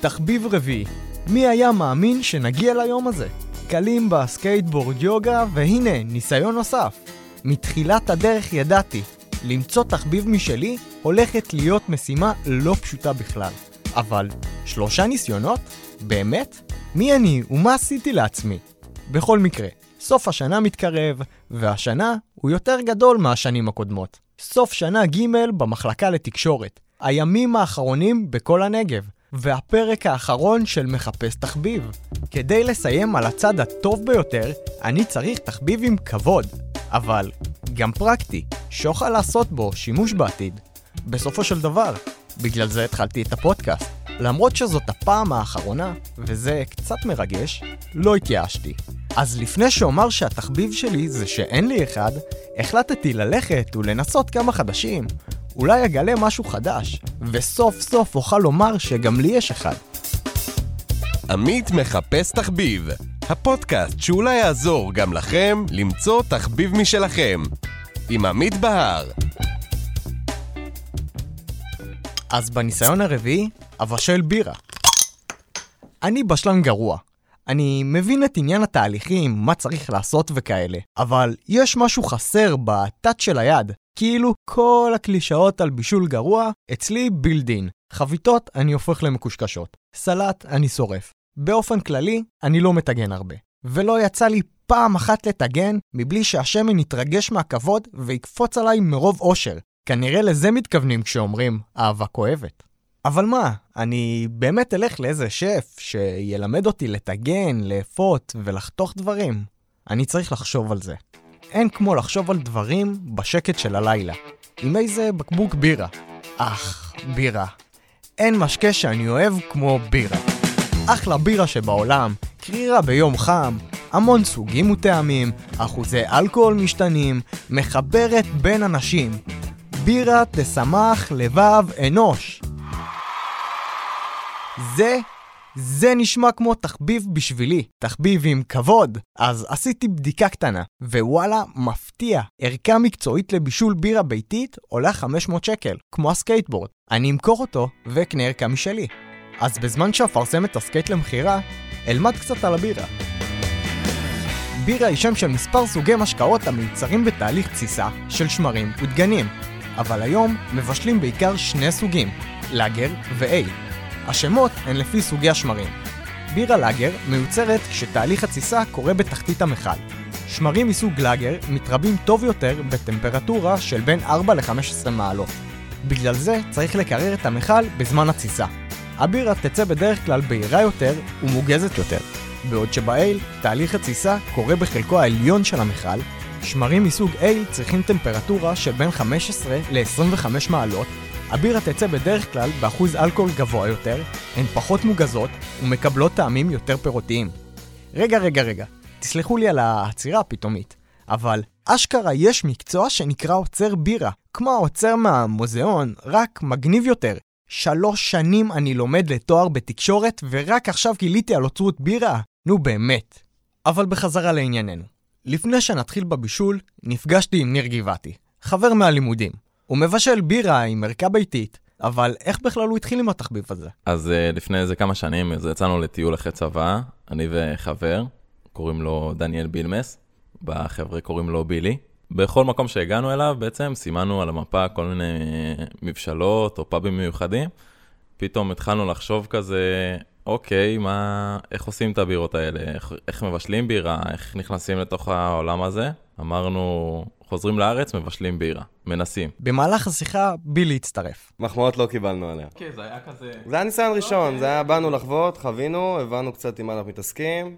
תחביב רביעי. מי היה מאמין שנגיע ליום הזה? קלימבה, סקייטבורד, יוגה, והנה, ניסיון נוסף. מתחילת הדרך ידעתי, למצוא תחביב משלי הולכת להיות משימה לא פשוטה בכלל. אבל שלושה ניסיונות? באמת? מי אני ומה עשיתי לעצמי? בכל מקרה, סוף השנה מתקרב, והשנה הוא יותר גדול מהשנים הקודמות. סוף שנה ג' במחלקה לתקשורת. הימים האחרונים בכל הנגב. והפרק האחרון של מחפש תחביב. כדי לסיים על הצד הטוב ביותר, אני צריך תחביב עם כבוד, אבל גם פרקטי, שאוכל לעשות בו שימוש בעתיד. בסופו של דבר, בגלל זה התחלתי את הפודקאסט. למרות שזאת הפעם האחרונה, וזה קצת מרגש, לא התייאשתי. אז לפני שאומר שהתחביב שלי זה שאין לי אחד, החלטתי ללכת ולנסות כמה חדשים. אולי אגלה משהו חדש, וסוף סוף אוכל לומר שגם לי יש אחד. עמית מחפש תחביב, הפודקאסט שאולי יעזור גם לכם למצוא תחביב משלכם. עם עמית בהר. אז בניסיון הרביעי, אבשל בירה. אני בשלן גרוע. אני מבין את עניין התהליכים, מה צריך לעשות וכאלה, אבל יש משהו חסר בתת של היד. כאילו כל הקלישאות על בישול גרוע, אצלי בילדין. חביתות אני הופך למקושקשות. סלט אני שורף. באופן כללי, אני לא מטגן הרבה. ולא יצא לי פעם אחת לטגן מבלי שהשמן יתרגש מהכבוד ויקפוץ עליי מרוב אושר. כנראה לזה מתכוונים כשאומרים אהבה כואבת. אבל מה, אני באמת אלך לאיזה שף שילמד אותי לטגן, לאפות ולחתוך דברים? אני צריך לחשוב על זה. אין כמו לחשוב על דברים בשקט של הלילה. עם איזה בקבוק בירה. אך, בירה. אין משקה שאני אוהב כמו בירה. אחלה בירה שבעולם, קרירה ביום חם, המון סוגים וטעמים, אחוזי אלכוהול משתנים, מחברת בין אנשים. בירה תשמח לבב אנוש. זה, זה נשמע כמו תחביב בשבילי, תחביב עם כבוד. אז עשיתי בדיקה קטנה, ווואלה, מפתיע. ערכה מקצועית לבישול בירה ביתית עולה 500 שקל, כמו הסקייטבורד. אני אמכור אותו ואקנה ערכה משלי. אז בזמן שאפרסם את הסקייט למכירה, אלמד קצת על הבירה. בירה היא שם של מספר סוגי משקאות המיוצרים בתהליך תסיסה של שמרים ודגנים, אבל היום מבשלים בעיקר שני סוגים, לאגר ו-Ale. השמות הן לפי סוגי השמרים. בירה לאגר מיוצרת כשתהליך התסיסה קורה בתחתית המכל. שמרים מסוג לאגר מתרבים טוב יותר בטמפרטורה של בין 4 ל-15 מעלות. בגלל זה צריך לקרר את המכל בזמן התסיסה. הבירה תצא בדרך כלל בהירה יותר ומוגזת יותר. בעוד שבאייל, תהליך התסיסה קורה בחלקו העליון של המכל, שמרים מסוג A צריכים טמפרטורה של בין 15 ל-25 מעלות, הבירה תצא בדרך כלל באחוז אלכוהול גבוה יותר, הן פחות מוגזות ומקבלות טעמים יותר פירותיים. רגע, רגע, רגע, תסלחו לי על העצירה הפתאומית, אבל אשכרה יש מקצוע שנקרא עוצר בירה, כמו העוצר מהמוזיאון, רק מגניב יותר. שלוש שנים אני לומד לתואר בתקשורת, ורק עכשיו גיליתי על אוצרות בירה? נו באמת. אבל בחזרה לענייננו. לפני שנתחיל בבישול, נפגשתי עם ניר גבעתי, חבר מהלימודים. הוא מבשל בירה עם ערכה ביתית, אבל איך בכלל הוא התחיל עם התחביב הזה? אז uh, לפני איזה כמה שנים אז יצאנו לטיול אחרי צבא, אני וחבר, קוראים לו דניאל בילמס, בחבר'ה קוראים לו בילי. בכל מקום שהגענו אליו בעצם סימנו על המפה כל מיני מבשלות או פאבים מיוחדים. פתאום התחלנו לחשוב כזה, אוקיי, מה, איך עושים את הבירות האלה? איך, איך מבשלים בירה? איך נכנסים לתוך העולם הזה? אמרנו, חוזרים לארץ, מבשלים בירה. מנסים. במהלך השיחה, בילי הצטרף. מחמאות לא קיבלנו עליה. כן, זה היה כזה... זה היה ניסיון ראשון, זה היה באנו לחוות, חווינו, הבנו קצת עם מה אנחנו מתעסקים,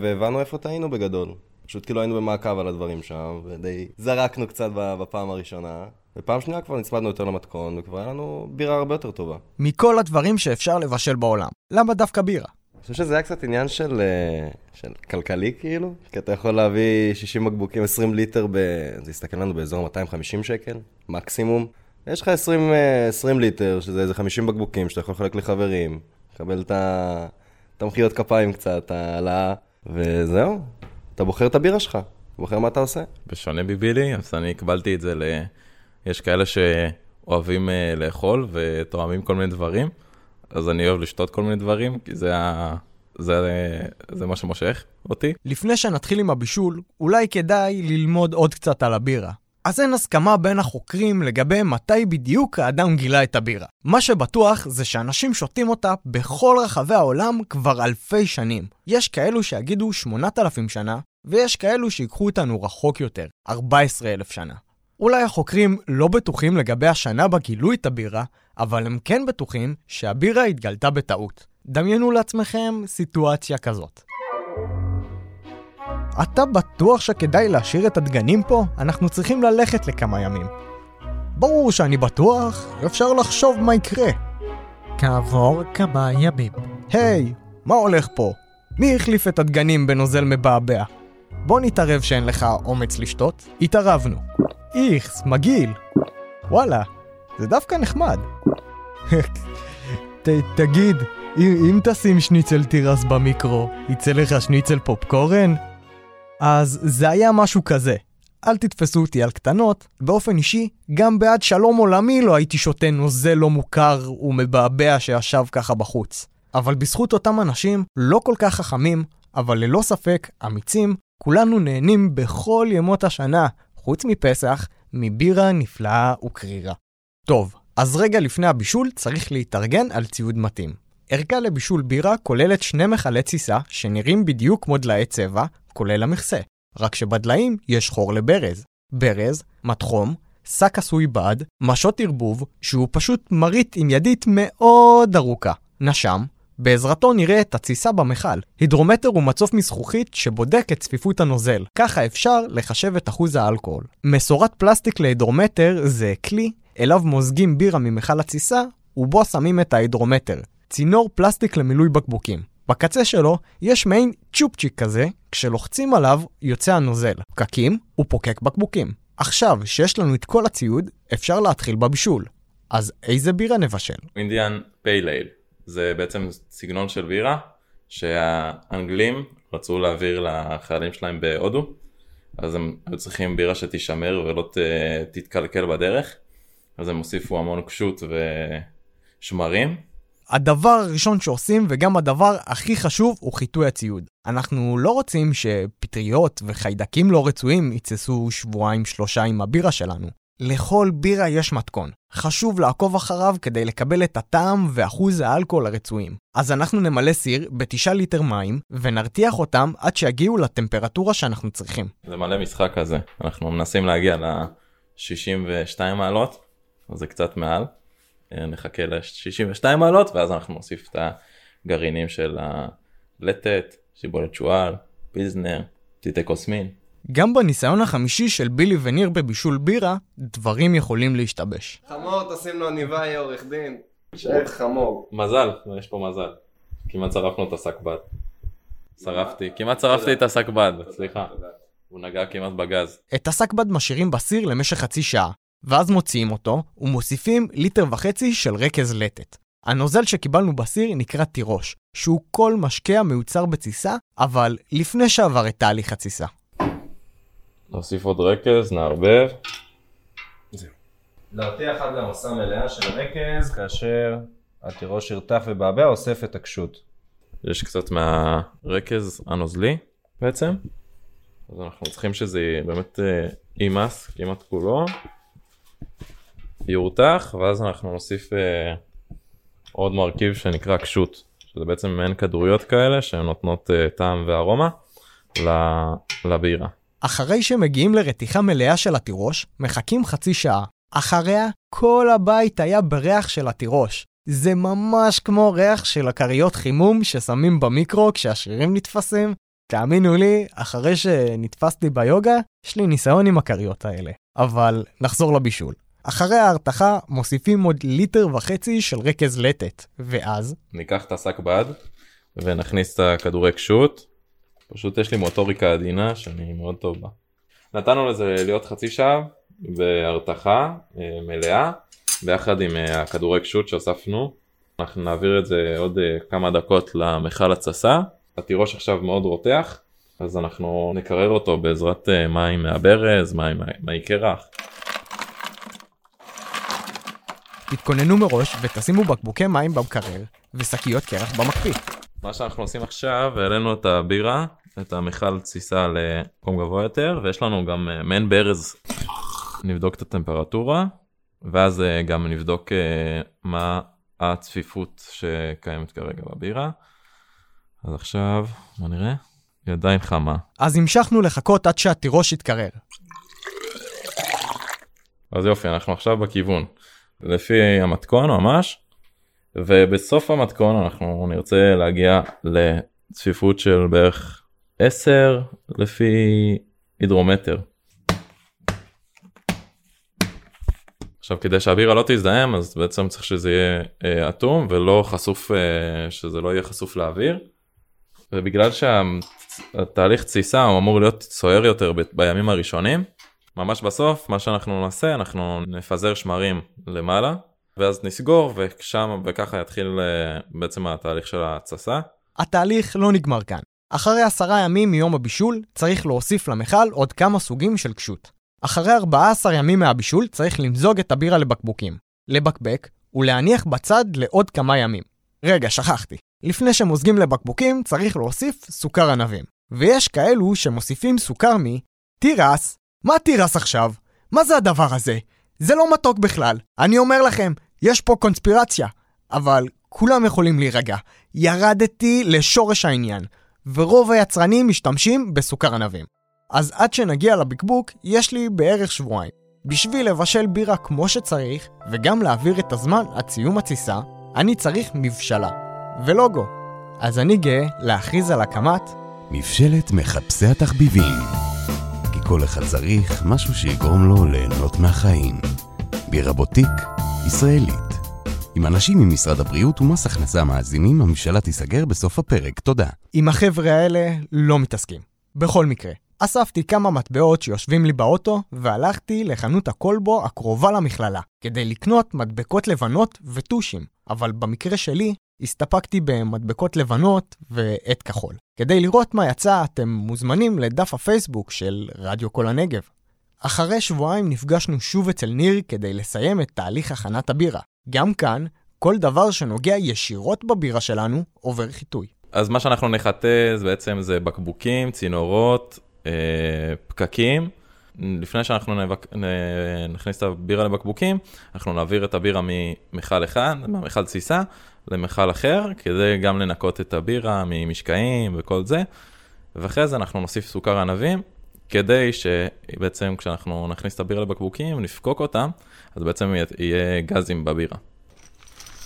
והבנו איפה טעינו בגדול. פשוט כאילו היינו במעקב על הדברים שם, ודי זרקנו קצת בפעם הראשונה. ופעם שנייה כבר נצמדנו יותר למתכון, וכבר היה לנו בירה הרבה יותר טובה. מכל הדברים שאפשר לבשל בעולם, למה דווקא בירה? אני חושב שזה היה קצת עניין של, אה, של כלכלי כאילו, כי אתה יכול להביא 60 בקבוקים, 20 ליטר, ב... זה יסתכל לנו באזור 250 שקל, מקסימום. יש לך 20, 20 אה, ליטר, שזה איזה 50 בקבוקים שאתה יכול לחלק לחברים, לקבל את המחיאות כפיים קצת, העלאה, וזהו, אתה בוחר את הבירה שלך, אתה בוחר מה אתה עושה. בשונה מבילי, אז אני הקבלתי את זה ל... יש כאלה שאוהבים uh, לאכול ותואמים כל מיני דברים, אז אני אוהב לשתות כל מיני דברים, כי זה, ה... זה, זה מה שמושך אותי. לפני שנתחיל עם הבישול, אולי כדאי ללמוד עוד קצת על הבירה. אז אין הסכמה בין החוקרים לגבי מתי בדיוק האדם גילה את הבירה. מה שבטוח זה שאנשים שותים אותה בכל רחבי העולם כבר אלפי שנים. יש כאלו שיגידו 8,000 שנה, ויש כאלו שיקחו אותנו רחוק יותר, 14,000 שנה. אולי החוקרים לא בטוחים לגבי השנה בה גילו את הבירה, אבל הם כן בטוחים שהבירה התגלתה בטעות. דמיינו לעצמכם סיטואציה כזאת. אתה בטוח שכדאי להשאיר את הדגנים פה? אנחנו צריכים ללכת לכמה ימים. ברור שאני בטוח, אפשר לחשוב מה יקרה. כעבור כמה ימים. היי, מה הולך פה? מי החליף את הדגנים בנוזל מבעבע? בוא נתערב שאין לך אומץ לשתות. התערבנו. איכס, מגעיל. וואלה, זה דווקא נחמד. ת, תגיד, אם, אם תשים שניצל תירס במיקרו, יצא לך שניצל פופקורן? אז זה היה משהו כזה. אל תתפסו אותי על קטנות, באופן אישי, גם בעד שלום עולמי לא הייתי שותה נוזל לא מוכר ומבעבע שישב ככה בחוץ. אבל בזכות אותם אנשים לא כל כך חכמים, אבל ללא ספק אמיצים, כולנו נהנים בכל ימות השנה, חוץ מפסח, מבירה נפלאה וקרירה. טוב, אז רגע לפני הבישול צריך להתארגן על ציוד מתאים. ערכה לבישול בירה כוללת שני מכלי תסיסה שנראים בדיוק כמו דלאי צבע, כולל המכסה. רק שבדליים יש חור לברז. ברז, מתחום, שק עשוי בד, משות ערבוב, שהוא פשוט מרית עם ידית מאוד ארוכה. נשם, בעזרתו נראה את התסיסה במכל. הידרומטר הוא מצוף מזכוכית שבודק את צפיפות הנוזל. ככה אפשר לחשב את אחוז האלכוהול. מסורת פלסטיק להידרומטר זה כלי אליו מוזגים בירה ממכל התסיסה, ובו שמים את ההידרומטר. צינור פלסטיק למילוי בקבוקים. בקצה שלו יש מעין צ'ופצ'יק כזה, כשלוחצים עליו יוצא הנוזל. פקקים, הוא פוקק בקבוקים. עכשיו שיש לנו את כל הציוד, אפשר להתחיל בבישול. אז איזה בירה נבשל? אינדיאן פייל זה בעצם סגנון של בירה שהאנגלים רצו להעביר לחיילים שלהם בהודו אז הם היו צריכים בירה שתישמר ולא ת, תתקלקל בדרך אז הם הוסיפו המון קשות ושמרים הדבר הראשון שעושים, וגם הדבר הכי חשוב, הוא חיטוי הציוד. אנחנו לא רוצים שפטריות וחיידקים לא רצויים יצסו שבועיים-שלושה עם הבירה שלנו. לכל בירה יש מתכון. חשוב לעקוב אחריו כדי לקבל את הטעם ואחוז האלכוהול הרצויים. אז אנחנו נמלא סיר בתשעה ליטר מים, ונרתיח אותם עד שיגיעו לטמפרטורה שאנחנו צריכים. זה מלא משחק כזה. אנחנו מנסים להגיע ל-62 מעלות, זה קצת מעל. אה, נחכה ל-62 מעלות ואז אנחנו נוסיף את הגרעינים של הלטת, שיבולת שועל, פיזנר, טיטי קוסמין. גם בניסיון החמישי של בילי וניר בבישול בירה, דברים יכולים להשתבש. חמור, תשים לו עניבה, יהיה עורך דין. שייך חמור. מזל, יש פה מזל. כמעט שרפנו את השק בד. שרפתי, כמעט שרפתי את השק בד, סליחה. הוא נגע כמעט בגז. את השק בד משאירים בסיר למשך חצי שעה, ואז מוציאים אותו ומוסיפים ליטר וחצי של רכז לטת. הנוזל שקיבלנו בסיר נקרא תירוש, שהוא כל משקה המיוצר בתסיסה, אבל לפני שעבר את תהליך התסיסה. נוסיף עוד רכז, נערבב. זהו. להרתיח עד למסה מלאה של הרכז, כאשר התירוש ירתח ובעבע אוסף את הקשות. יש קצת מהרכז הנוזלי בעצם, אז אנחנו צריכים שזה באמת יימס כמעט כולו. יורתח ואז אנחנו נוסיף אה, עוד מרכיב שנקרא קשות שזה בעצם מעין כדוריות כאלה שהן נותנות אה, טעם וארומה לבירה. אחרי שמגיעים לרתיחה מלאה של התירוש, מחכים חצי שעה. אחריה, כל הבית היה בריח של התירוש. זה ממש כמו ריח של הכריות חימום ששמים במיקרו כשהשרירים נתפסים. תאמינו לי, אחרי שנתפסתי ביוגה, יש לי ניסיון עם הכריות האלה. אבל נחזור לבישול. אחרי ההרתחה מוסיפים עוד ליטר וחצי של רכז לטת, ואז... ניקח את השק בד ונכניס את הכדורי קשות. פשוט יש לי מוטוריקה עדינה שאני מאוד טוב בה. נתנו לזה להיות חצי שעה בהרתחה אה, מלאה ביחד עם אה, הכדורי קשות שהוספנו. אנחנו נעביר את זה עוד אה, כמה דקות למכל התססה. התירוש עכשיו מאוד רותח אז אנחנו נקרר אותו בעזרת מים מהברז, מים מהי תתכוננו מראש ותשימו בקבוקי מים במקרר ושקיות קרח במקפיא. מה שאנחנו עושים עכשיו, העלינו את הבירה, את המכל תסיסה למקום גבוה יותר, ויש לנו גם אה, מעין ברז. נבדוק את הטמפרטורה, ואז אה, גם נבדוק אה, מה הצפיפות שקיימת כרגע בבירה. אז עכשיו, בוא נראה, היא עדיין חמה. אז המשכנו לחכות עד שהתירוש יתקרר. אז יופי, אנחנו עכשיו בכיוון. לפי המתכון ממש, ובסוף המתכון אנחנו נרצה להגיע לצפיפות של בערך 10 לפי הידרומטר. עכשיו כדי שהבירה לא תזדהם אז בעצם צריך שזה יהיה אה, אטום ולא חשוף, אה, שזה לא יהיה חשוף לאוויר. ובגלל שהתהליך תסיסה הוא אמור להיות סוער יותר ב- בימים הראשונים, ממש בסוף מה שאנחנו נעשה אנחנו נפזר שמרים למעלה ואז נסגור ושם וככה יתחיל אה, בעצם התהליך של ההתססה. התהליך לא נגמר כאן. אחרי עשרה ימים מיום הבישול, צריך להוסיף למכל עוד כמה סוגים של קשות. אחרי 14 ימים מהבישול צריך למזוג את הבירה לבקבוקים, לבקבק ולהניח בצד לעוד כמה ימים. רגע, שכחתי. לפני שמוזגים לבקבוקים צריך להוסיף סוכר ענבים. ויש כאלו שמוסיפים סוכר מתירס. מה תירס עכשיו? מה זה הדבר הזה? זה לא מתוק בכלל. אני אומר לכם, יש פה קונספירציה. אבל כולם יכולים להירגע. ירדתי לשורש העניין, ורוב היצרנים משתמשים בסוכר ענבים. אז עד שנגיע לבקבוק, יש לי בערך שבועיים. בשביל לבשל בירה כמו שצריך, וגם להעביר את הזמן עד סיום התסיסה, אני צריך מבשלה, ולוגו. אז אני גאה להכריז על הקמת מבשלת מחפשי התחביבים. כל אחד צריך משהו שיגרום לו ליהנות מהחיים. בירה בוטיק, ישראלית. עם אנשים ממשרד הבריאות ומס הכנסה מאזינים, הממשלה תיסגר בסוף הפרק. תודה. עם החבר'ה האלה לא מתעסקים. בכל מקרה, אספתי כמה מטבעות שיושבים לי באוטו, והלכתי לחנות הקולבו הקרובה למכללה, כדי לקנות מדבקות לבנות וטושים. אבל במקרה שלי, הסתפקתי במדבקות לבנות ועט כחול. כדי לראות מה יצא, אתם מוזמנים לדף הפייסבוק של רדיו כל הנגב. אחרי שבועיים נפגשנו שוב אצל ניר כדי לסיים את תהליך הכנת הבירה. גם כאן, כל דבר שנוגע ישירות בבירה שלנו עובר חיטוי. אז מה שאנחנו נחטא זה בעצם זה בקבוקים, צינורות, אה, פקקים. לפני שאנחנו נבק... נכניס את הבירה לבקבוקים, אנחנו נעביר את הבירה ממכל אחד, מהמכל תסיסה, למכל אחר, כדי גם לנקות את הבירה ממשקעים וכל זה. ואחרי זה אנחנו נוסיף סוכר ענבים, כדי שבעצם כשאנחנו נכניס את הבירה לבקבוקים, נפקוק אותם, אז בעצם יהיה- גזים בבירה.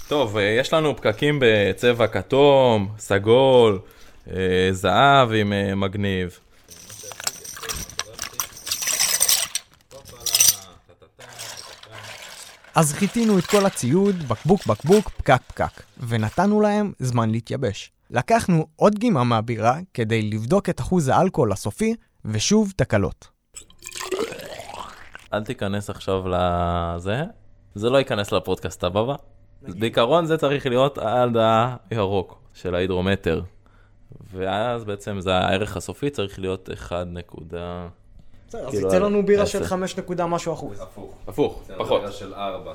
טוב, אה, יש לנו פקקים בצבע כתום, סגול, אה, זהב עם אה, מגניב. אז חיטינו את כל הציוד, בקבוק בקבוק, פקק פקק, ונתנו להם זמן להתייבש. לקחנו עוד גימה מהבירה כדי לבדוק את אחוז האלכוהול הסופי, ושוב תקלות. אל תיכנס עכשיו לזה, זה לא ייכנס לפודקאסט הבא. בעיקרון זה צריך להיות עד הירוק של ההידרומטר. ואז בעצם זה הערך הסופי צריך להיות 1 נקודה... בסדר, אז כאילו, יצא לנו בירה של עשר. 5 נקודה משהו אחוז. הפוך. הפוך, פחות. של 4.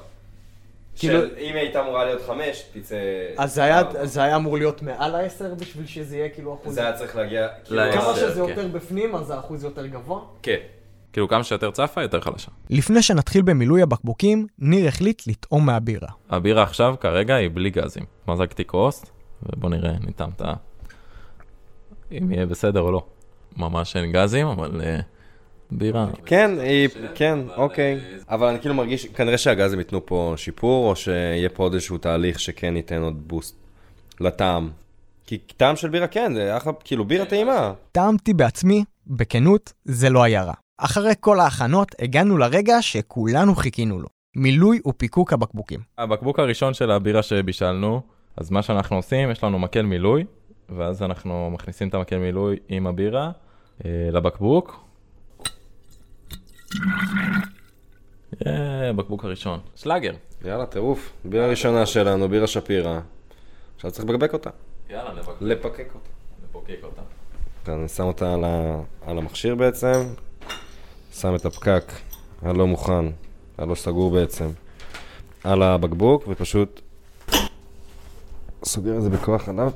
כאילו- אם היא הייתה אמורה להיות 5, תצא... אז זה היה, ארבע. זה היה אמור להיות מעל ה-10 בשביל שזה יהיה כאילו אחוז. זה היה צריך להגיע... כאילו. כמה שזה כן. יותר בפנים, אז האחוז יותר גבוה. כן. כאילו כמה שיותר צפה, יותר חלשה. לפני שנתחיל במילוי הבקבוקים, ניר החליט לטעום מהבירה. הבירה עכשיו כרגע היא בלי גזים. מזגתי כוס, ובוא נראה, ניתן את ה... אם יהיה בסדר או לא. ממש אין גזים, אבל אה, בירה. כן, היא, כן, אוקיי. אבל אני כאילו מרגיש, כנראה שהגזים ייתנו פה שיפור, או שיהיה פה עוד איזשהו תהליך שכן ייתן עוד בוסט לטעם. כי טעם של בירה כן, זה אחלה, כאילו בירה טעימה. טעמתי בעצמי, בכנות, זה לא היה רע. אחרי כל ההכנות, הגענו לרגע שכולנו חיכינו לו. מילוי ופיקוק הבקבוקים. הבקבוק הראשון של הבירה שבישלנו, אז מה שאנחנו עושים, יש לנו מקל מילוי, ואז אנחנו מכניסים את המקל מילוי עם הבירה אה, לבקבוק. אה, בקבוק הראשון, שלאגר. יאללה, טירוף. בירה ראשונה שלנו, בירה שפירא. עכשיו צריך לבקבק אותה. יאללה, נבקבק לפקק אותה. נפוקק אותה. כאן אני שם אותה על, ה... על המכשיר בעצם, שם את הפקק הלא מוכן, הלא סגור בעצם, על הבקבוק, ופשוט סוגר את זה בכוח עליו.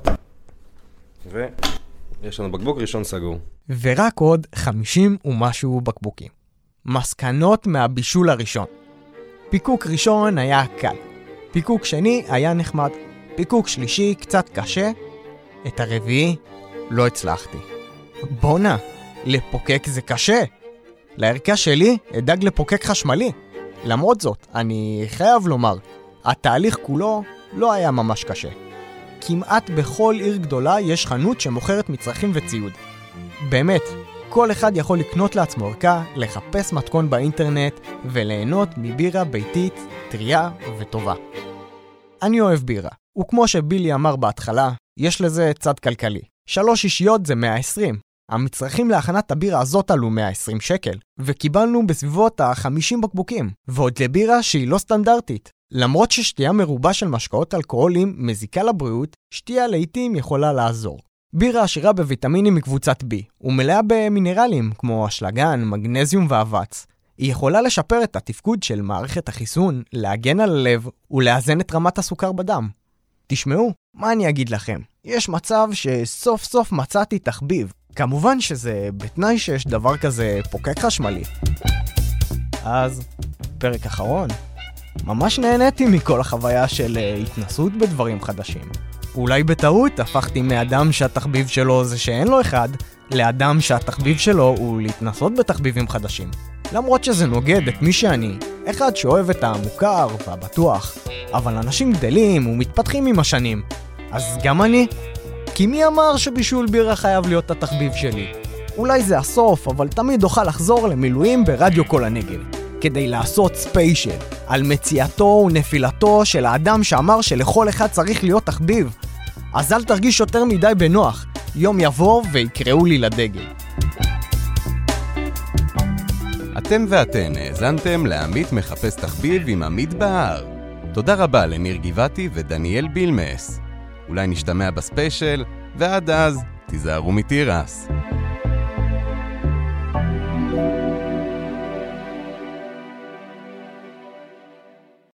ויש לנו בקבוק ראשון סגור. ורק עוד 50 ומשהו בקבוקים. מסקנות מהבישול הראשון. פיקוק ראשון היה קל. פיקוק שני היה נחמד. פיקוק שלישי קצת קשה. את הרביעי לא הצלחתי. בואנה, לפוקק זה קשה. לערכה שלי אדאג לפוקק חשמלי. למרות זאת, אני חייב לומר, התהליך כולו לא היה ממש קשה. כמעט בכל עיר גדולה יש חנות שמוכרת מצרכים וציוד. באמת, כל אחד יכול לקנות לעצמו ערכה, לחפש מתכון באינטרנט וליהנות מבירה ביתית, טריה וטובה. אני אוהב בירה, וכמו שבילי אמר בהתחלה, יש לזה צד כלכלי. שלוש אישיות זה 120. המצרכים להכנת הבירה הזאת עלו 120 שקל, וקיבלנו בסביבות ה-50 בקבוקים, ועוד לבירה שהיא לא סטנדרטית. למרות ששתייה מרובה של משקאות אלכוהוליים מזיקה לבריאות, שתייה לעיתים יכולה לעזור. בירה עשירה בוויטמינים מקבוצת B, ומלאה במינרלים כמו אשלגן, מגנזיום ואבץ. היא יכולה לשפר את התפקוד של מערכת החיסון, להגן על הלב ולאזן את רמת הסוכר בדם. תשמעו, מה אני אגיד לכם? יש מצב שסוף סוף מצאתי תחביב. כמובן שזה בתנאי שיש דבר כזה פוקק חשמלי. אז, פרק אחרון. ממש נהניתי מכל החוויה של אה, התנסות בדברים חדשים. אולי בטעות הפכתי מאדם שהתחביב שלו זה שאין לו אחד, לאדם שהתחביב שלו הוא להתנסות בתחביבים חדשים. למרות שזה נוגד את מי שאני, אחד שאוהב את המוכר והבטוח, אבל אנשים גדלים ומתפתחים עם השנים. אז גם אני. כי מי אמר שבישול בירה חייב להיות התחביב שלי? אולי זה הסוף, אבל תמיד אוכל לחזור למילואים ברדיו כל הנגב. כדי לעשות ספיישל על מציאתו ונפילתו של האדם שאמר שלכל אחד צריך להיות תחביב. אז אל תרגיש יותר מדי בנוח, יום יבוא ויקראו לי לדגל. אתם ואתן האזנתם לעמית מחפש תחביב עם עמית בהר. תודה רבה לניר גבעתי ודניאל בילמס. אולי נשתמע בספיישל, ועד אז, תיזהרו מתירס.